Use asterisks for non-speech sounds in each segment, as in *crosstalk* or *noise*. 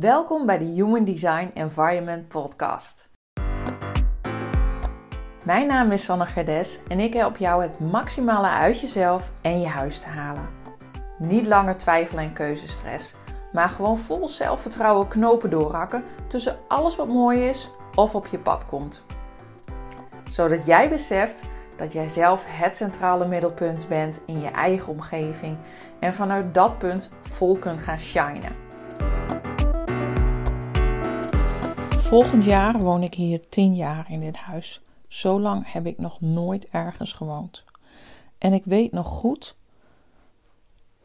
Welkom bij de Human Design Environment Podcast. Mijn naam is Sanne Gerdes en ik help jou het maximale uit jezelf en je huis te halen. Niet langer twijfelen en keuzestress, maar gewoon vol zelfvertrouwen knopen doorhakken tussen alles wat mooi is of op je pad komt. Zodat jij beseft dat jij zelf het centrale middelpunt bent in je eigen omgeving en vanuit dat punt vol kunt gaan shinen. Volgend jaar woon ik hier 10 jaar in dit huis. Zo lang heb ik nog nooit ergens gewoond. En ik weet nog goed,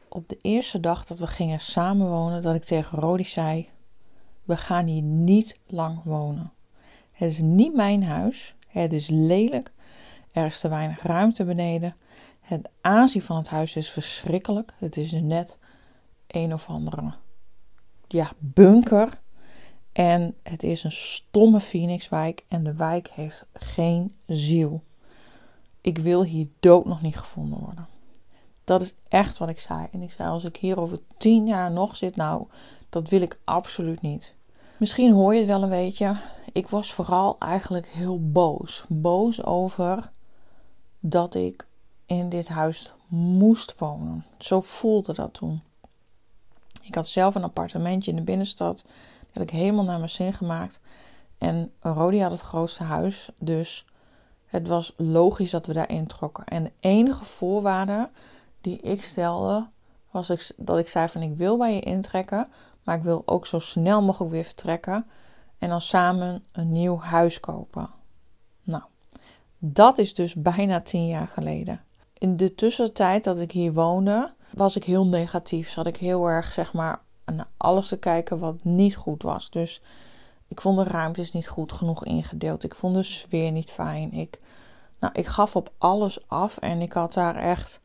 op de eerste dag dat we gingen samenwonen, dat ik tegen Rodi zei: We gaan hier niet lang wonen. Het is niet mijn huis. Het is lelijk. Er is te weinig ruimte beneden. Het aanzien van het huis is verschrikkelijk. Het is net een of andere ja, bunker. En het is een stomme Phoenixwijk en de wijk heeft geen ziel. Ik wil hier dood nog niet gevonden worden. Dat is echt wat ik zei. En ik zei, als ik hier over tien jaar nog zit, nou, dat wil ik absoluut niet. Misschien hoor je het wel een beetje. Ik was vooral eigenlijk heel boos. Boos over dat ik in dit huis moest wonen. Zo voelde dat toen. Ik had zelf een appartementje in de binnenstad had ik helemaal naar mijn zin gemaakt. En Rodi had het grootste huis, dus het was logisch dat we daarin trokken. En de enige voorwaarde die ik stelde, was ik, dat ik zei van ik wil bij je intrekken, maar ik wil ook zo snel mogelijk weer vertrekken en dan samen een nieuw huis kopen. Nou, dat is dus bijna tien jaar geleden. In de tussentijd dat ik hier woonde, was ik heel negatief. Zat ik heel erg, zeg maar, naar alles te kijken wat niet goed was. Dus ik vond de ruimtes niet goed genoeg ingedeeld. Ik vond de sfeer niet fijn. Ik, nou, ik gaf op alles af en ik had daar echt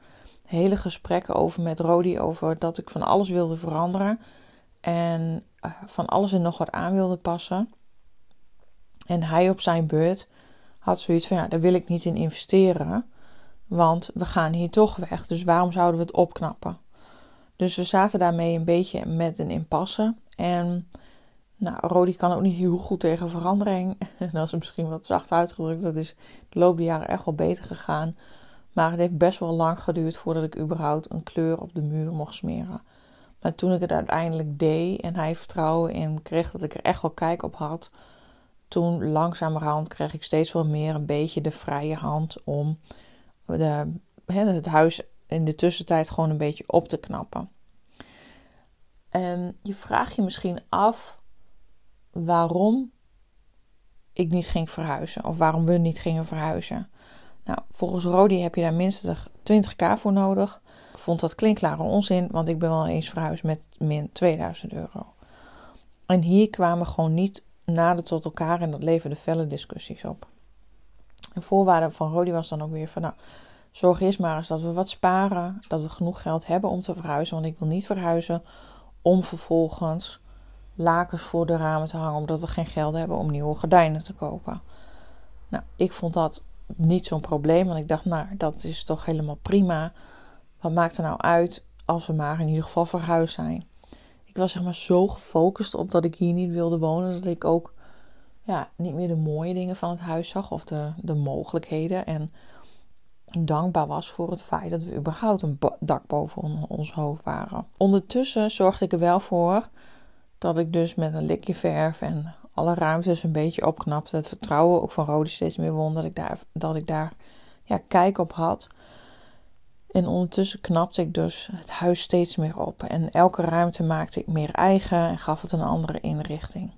hele gesprekken over met Rodi over dat ik van alles wilde veranderen en eh, van alles en nog wat aan wilde passen. En hij op zijn beurt had zoiets van ja, daar wil ik niet in investeren, want we gaan hier toch weg. Dus waarom zouden we het opknappen? Dus we zaten daarmee een beetje met een impasse. En nou, Rodi kan ook niet heel goed tegen verandering. *laughs* Dat is misschien wat zacht uitgedrukt. Dat is de loop der jaren echt wel beter gegaan. Maar het heeft best wel lang geduurd voordat ik überhaupt een kleur op de muur mocht smeren. Maar toen ik het uiteindelijk deed en hij vertrouwen in kreeg dat ik er echt wel kijk op had, toen langzamerhand kreeg ik steeds wel meer een beetje de vrije hand om de, het huis in de tussentijd gewoon een beetje op te knappen. En je vraagt je misschien af waarom ik niet ging verhuizen of waarom we niet gingen verhuizen. Nou, volgens Rodi heb je daar minstens 20k voor nodig. Ik vond dat klinkklare onzin, want ik ben wel eens verhuisd met min 2000 euro. En hier kwamen gewoon niet nader tot elkaar en dat leverde felle discussies op. Een voorwaarde van Rodi was dan ook weer van, nou, Zorg eerst maar eens dat we wat sparen, dat we genoeg geld hebben om te verhuizen. Want ik wil niet verhuizen om vervolgens lakens voor de ramen te hangen, omdat we geen geld hebben om nieuwe gordijnen te kopen. Nou, ik vond dat niet zo'n probleem, want ik dacht, nou, dat is toch helemaal prima. Wat maakt er nou uit als we maar in ieder geval verhuisd zijn? Ik was zeg maar zo gefocust op dat ik hier niet wilde wonen, dat ik ook ja, niet meer de mooie dingen van het huis zag of de, de mogelijkheden. En dankbaar was voor het feit dat we überhaupt een dak boven ons hoofd waren. Ondertussen zorgde ik er wel voor dat ik dus met een likje verf en alle ruimtes een beetje opknapte. Het vertrouwen ook van Rode steeds meer won dat ik daar, dat ik daar ja, kijk op had. En ondertussen knapte ik dus het huis steeds meer op. En elke ruimte maakte ik meer eigen en gaf het een andere inrichting.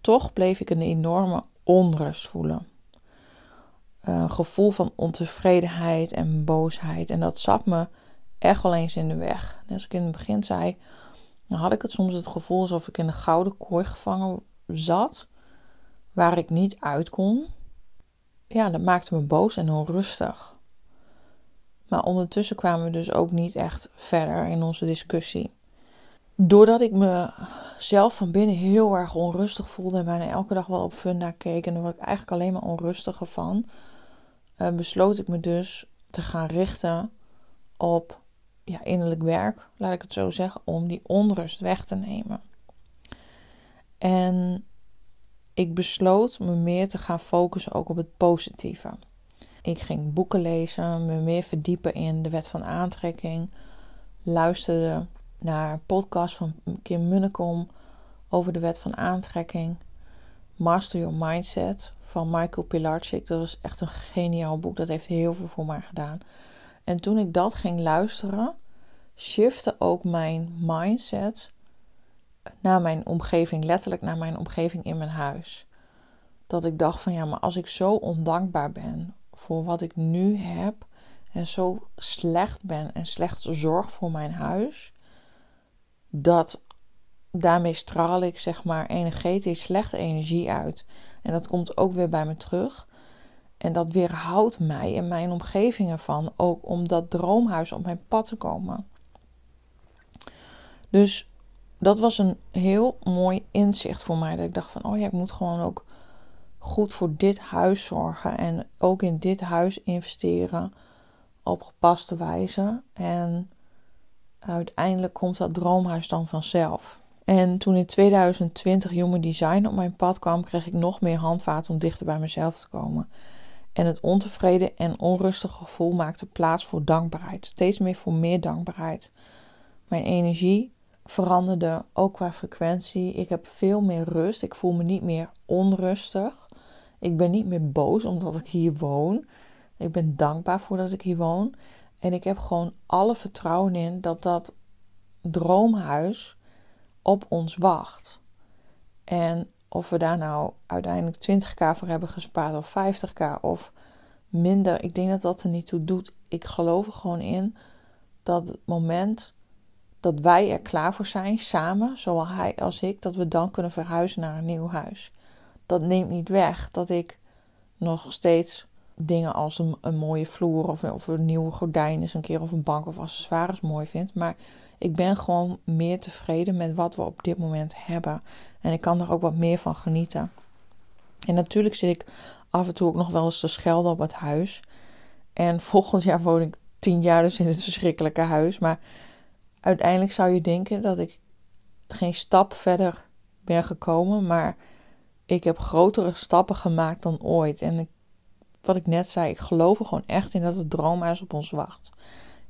Toch bleef ik een enorme onrust voelen een gevoel van ontevredenheid en boosheid. En dat zat me echt wel eens in de weg. Net als ik in het begin zei, dan had ik het soms het gevoel alsof ik in een gouden kooi gevangen zat, waar ik niet uit kon. Ja, dat maakte me boos en onrustig. Maar ondertussen kwamen we dus ook niet echt verder in onze discussie. Doordat ik mezelf van binnen heel erg onrustig voelde en bijna elke dag wel op Funda keek en daar word ik eigenlijk alleen maar onrustiger van, uh, besloot ik me dus te gaan richten op ja, innerlijk werk, laat ik het zo zeggen, om die onrust weg te nemen. En ik besloot me meer te gaan focussen ook op het positieve. Ik ging boeken lezen, me meer verdiepen in de wet van aantrekking, luisterde naar podcast van Kim Munnekom over de wet van aantrekking, Master Your Mindset van Michael Pilarczyk. Dat was echt een geniaal boek, dat heeft heel veel voor mij gedaan. En toen ik dat ging luisteren, shifte ook mijn mindset naar mijn omgeving, letterlijk naar mijn omgeving in mijn huis. Dat ik dacht van ja, maar als ik zo ondankbaar ben voor wat ik nu heb en zo slecht ben en slecht zorg voor mijn huis, dat daarmee straal ik zeg maar energetisch slechte energie uit. En dat komt ook weer bij me terug. En dat weerhoudt mij en mijn omgeving ervan ook om dat droomhuis op mijn pad te komen. Dus dat was een heel mooi inzicht voor mij. Dat ik dacht van, oh ja, ik moet gewoon ook goed voor dit huis zorgen. En ook in dit huis investeren op gepaste wijze. En uiteindelijk komt dat droomhuis dan vanzelf. En toen in 2020 Human Design op mijn pad kwam, kreeg ik nog meer handvaten om dichter bij mezelf te komen. En het ontevreden en onrustige gevoel maakte plaats voor dankbaarheid. Steeds meer voor meer dankbaarheid. Mijn energie veranderde ook qua frequentie. Ik heb veel meer rust. Ik voel me niet meer onrustig. Ik ben niet meer boos omdat ik hier woon. Ik ben dankbaar voor dat ik hier woon. En ik heb gewoon alle vertrouwen in dat dat droomhuis op ons wacht. En of we daar nou uiteindelijk 20k voor hebben gespaard of 50k of minder, ik denk dat dat er niet toe doet. Ik geloof er gewoon in dat het moment dat wij er klaar voor zijn, samen, zowel hij als ik, dat we dan kunnen verhuizen naar een nieuw huis. Dat neemt niet weg dat ik nog steeds dingen als een, mooie vloer of, of een nieuwe gordijn eens een keer of een bank of accessoires mooi vind. Maar ik ben gewoon meer tevreden met wat we op dit moment hebben. En ik kan er ook wat meer van genieten. En natuurlijk zit ik af en toe ook nog wel eens te schelden op het huis. En *laughs* volgend jaar woon ik tien jaar dus in het verschrikkelijke huis. Maar uiteindelijk zou je denken dat ik geen stap verder ben gekomen. Maar ik heb grotere stappen gemaakt dan ooit. En ik, wat ik net zei, ik geloof er gewoon echt in dat het droomhuis op ons wacht.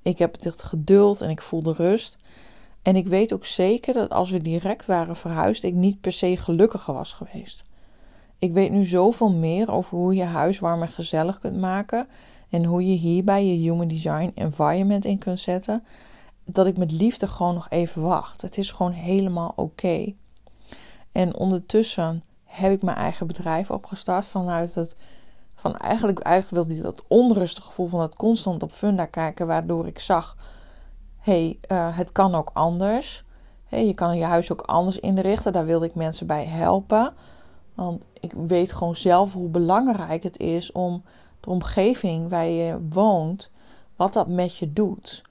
Ik heb het geduld en ik voel de rust. En ik weet ook zeker dat als we direct waren verhuisd, ik niet per se gelukkiger was geweest. Ik weet nu zoveel meer over hoe je huis warm en gezellig kunt maken. En hoe je hierbij je human design environment in kunt zetten. Dat ik met liefde gewoon nog even wacht. Het is gewoon helemaal oké. En ondertussen heb ik mijn eigen bedrijf opgestart vanuit het van eigenlijk, eigenlijk wilde hij dat onrustige gevoel van dat constant op funda kijken, waardoor ik zag: hé, hey, uh, het kan ook anders. Hey, je kan je huis ook anders inrichten. Daar wilde ik mensen bij helpen. Want ik weet gewoon zelf hoe belangrijk het is om de omgeving waar je woont, wat dat met je doet.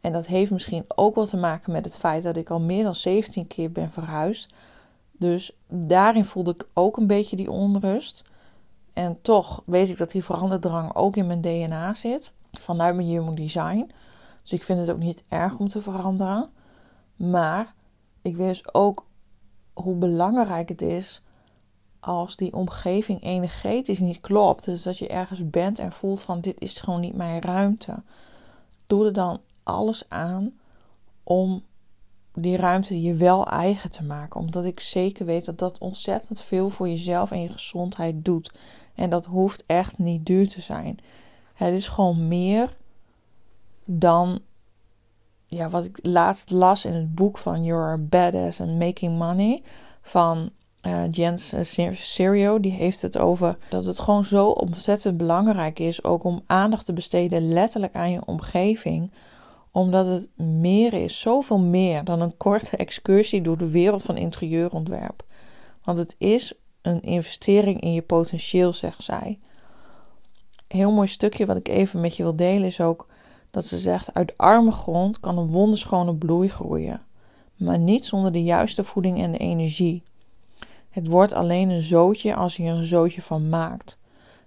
En dat heeft misschien ook wel te maken met het feit dat ik al meer dan 17 keer ben verhuisd. Dus daarin voelde ik ook een beetje die onrust. En toch weet ik dat die veranderdrang ook in mijn DNA zit. Vanuit mijn human design. Dus ik vind het ook niet erg om te veranderen. Maar ik dus ook hoe belangrijk het is als die omgeving energetisch niet klopt. Dus dat je ergens bent en voelt van dit is gewoon niet mijn ruimte. Doe er dan alles aan om die ruimte je wel eigen te maken. Omdat ik zeker weet dat dat ontzettend veel voor jezelf en je gezondheid doet. En dat hoeft echt niet duur te zijn. Het is gewoon meer dan ja, wat ik laatst las in het boek van Your Badass and Making Money van uh, Jens Serio. Die heeft het over dat het gewoon zo ontzettend belangrijk is ook om aandacht te besteden letterlijk aan je omgeving omdat het meer is, zoveel meer dan een korte excursie door de wereld van interieurontwerp. Want het is een investering in je potentieel, zegt zij. Heel mooi stukje wat ik even met je wil delen is ook dat ze zegt: uit arme grond kan een wonderschone bloei groeien, maar niet zonder de juiste voeding en de energie. Het wordt alleen een zootje als je er een zootje van maakt.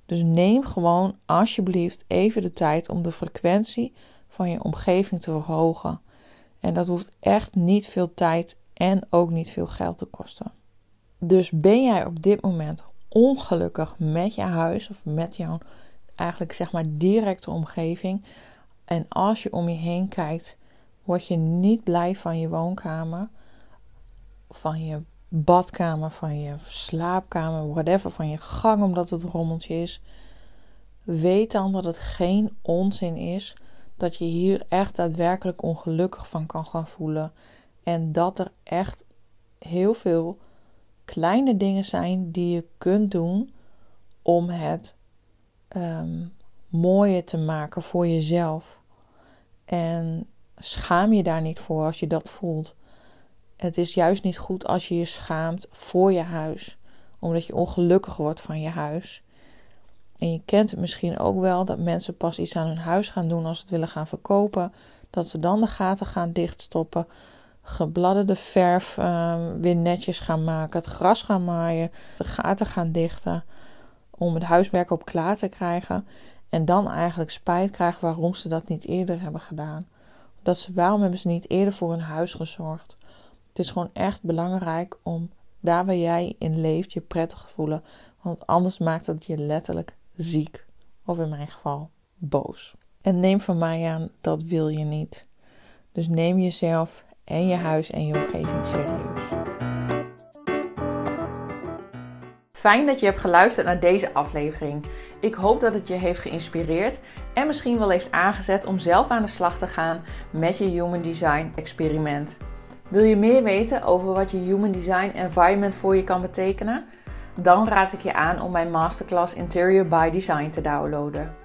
Dus neem gewoon alsjeblieft even de tijd om de frequentie van je omgeving te verhogen. En dat hoeft echt niet veel tijd en ook niet veel geld te kosten. Dus ben jij op dit moment ongelukkig met je huis of met jouw eigenlijk zeg maar directe omgeving. En als je om je heen kijkt, word je niet blij van je woonkamer, van je badkamer, van je slaapkamer, whatever, van je gang omdat het rommeltje is. Weet dan dat het geen onzin is dat je hier echt daadwerkelijk ongelukkig van kan gaan voelen. En dat er echt heel veel kleine dingen zijn die je kunt doen om het um, mooier te maken voor jezelf. En schaam je daar niet voor als je dat voelt. Het is juist niet goed als je je schaamt voor je huis, omdat je ongelukkig wordt van je huis. En je kent het misschien ook wel dat mensen pas iets aan hun huis gaan doen als ze het willen gaan verkopen, dat ze dan de gaten gaan dichtstoppen, gebladderde verf um, weer netjes gaan maken, het gras gaan maaien, de gaten gaan dichten om het huiswerk op klaar te krijgen. En dan eigenlijk spijt krijgen waarom ze dat niet eerder hebben gedaan. Dat ze, waarom hebben ze niet eerder voor hun huis gezorgd? Het is gewoon echt belangrijk om daar waar jij in leeft je prettig te voelen. Want anders maakt het je letterlijk ziek. Of in mijn geval boos. En neem van mij aan, dat wil je niet. Dus neem jezelf en je huis en je omgeving serieus. Fijn dat je hebt geluisterd naar deze aflevering. Ik hoop dat het je heeft geïnspireerd en misschien wel heeft aangezet om zelf aan de slag te gaan met je Human Design experiment. Wil je meer weten over wat je Human Design Environment voor je kan betekenen? Dan raad ik je aan om mijn masterclass Interior by Design te downloaden.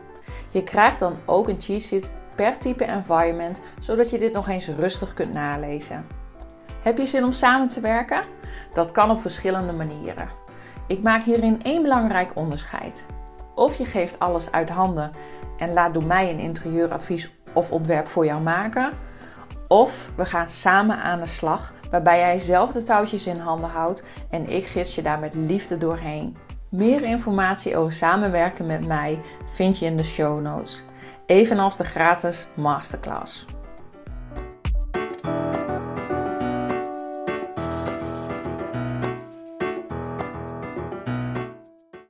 Je krijgt dan ook een cheat sheet per type environment, zodat je dit nog eens rustig kunt nalezen. Heb je zin om samen te werken? Dat kan op verschillende manieren. Ik maak hierin één belangrijk onderscheid. Of je geeft alles uit handen en laat door mij een interieuradvies of ontwerp voor jou maken. Of we gaan samen aan de slag, waarbij jij zelf de touwtjes in handen houdt en ik gids je daar met liefde doorheen. Meer informatie over samenwerken met mij vind je in de show notes, evenals de gratis masterclass.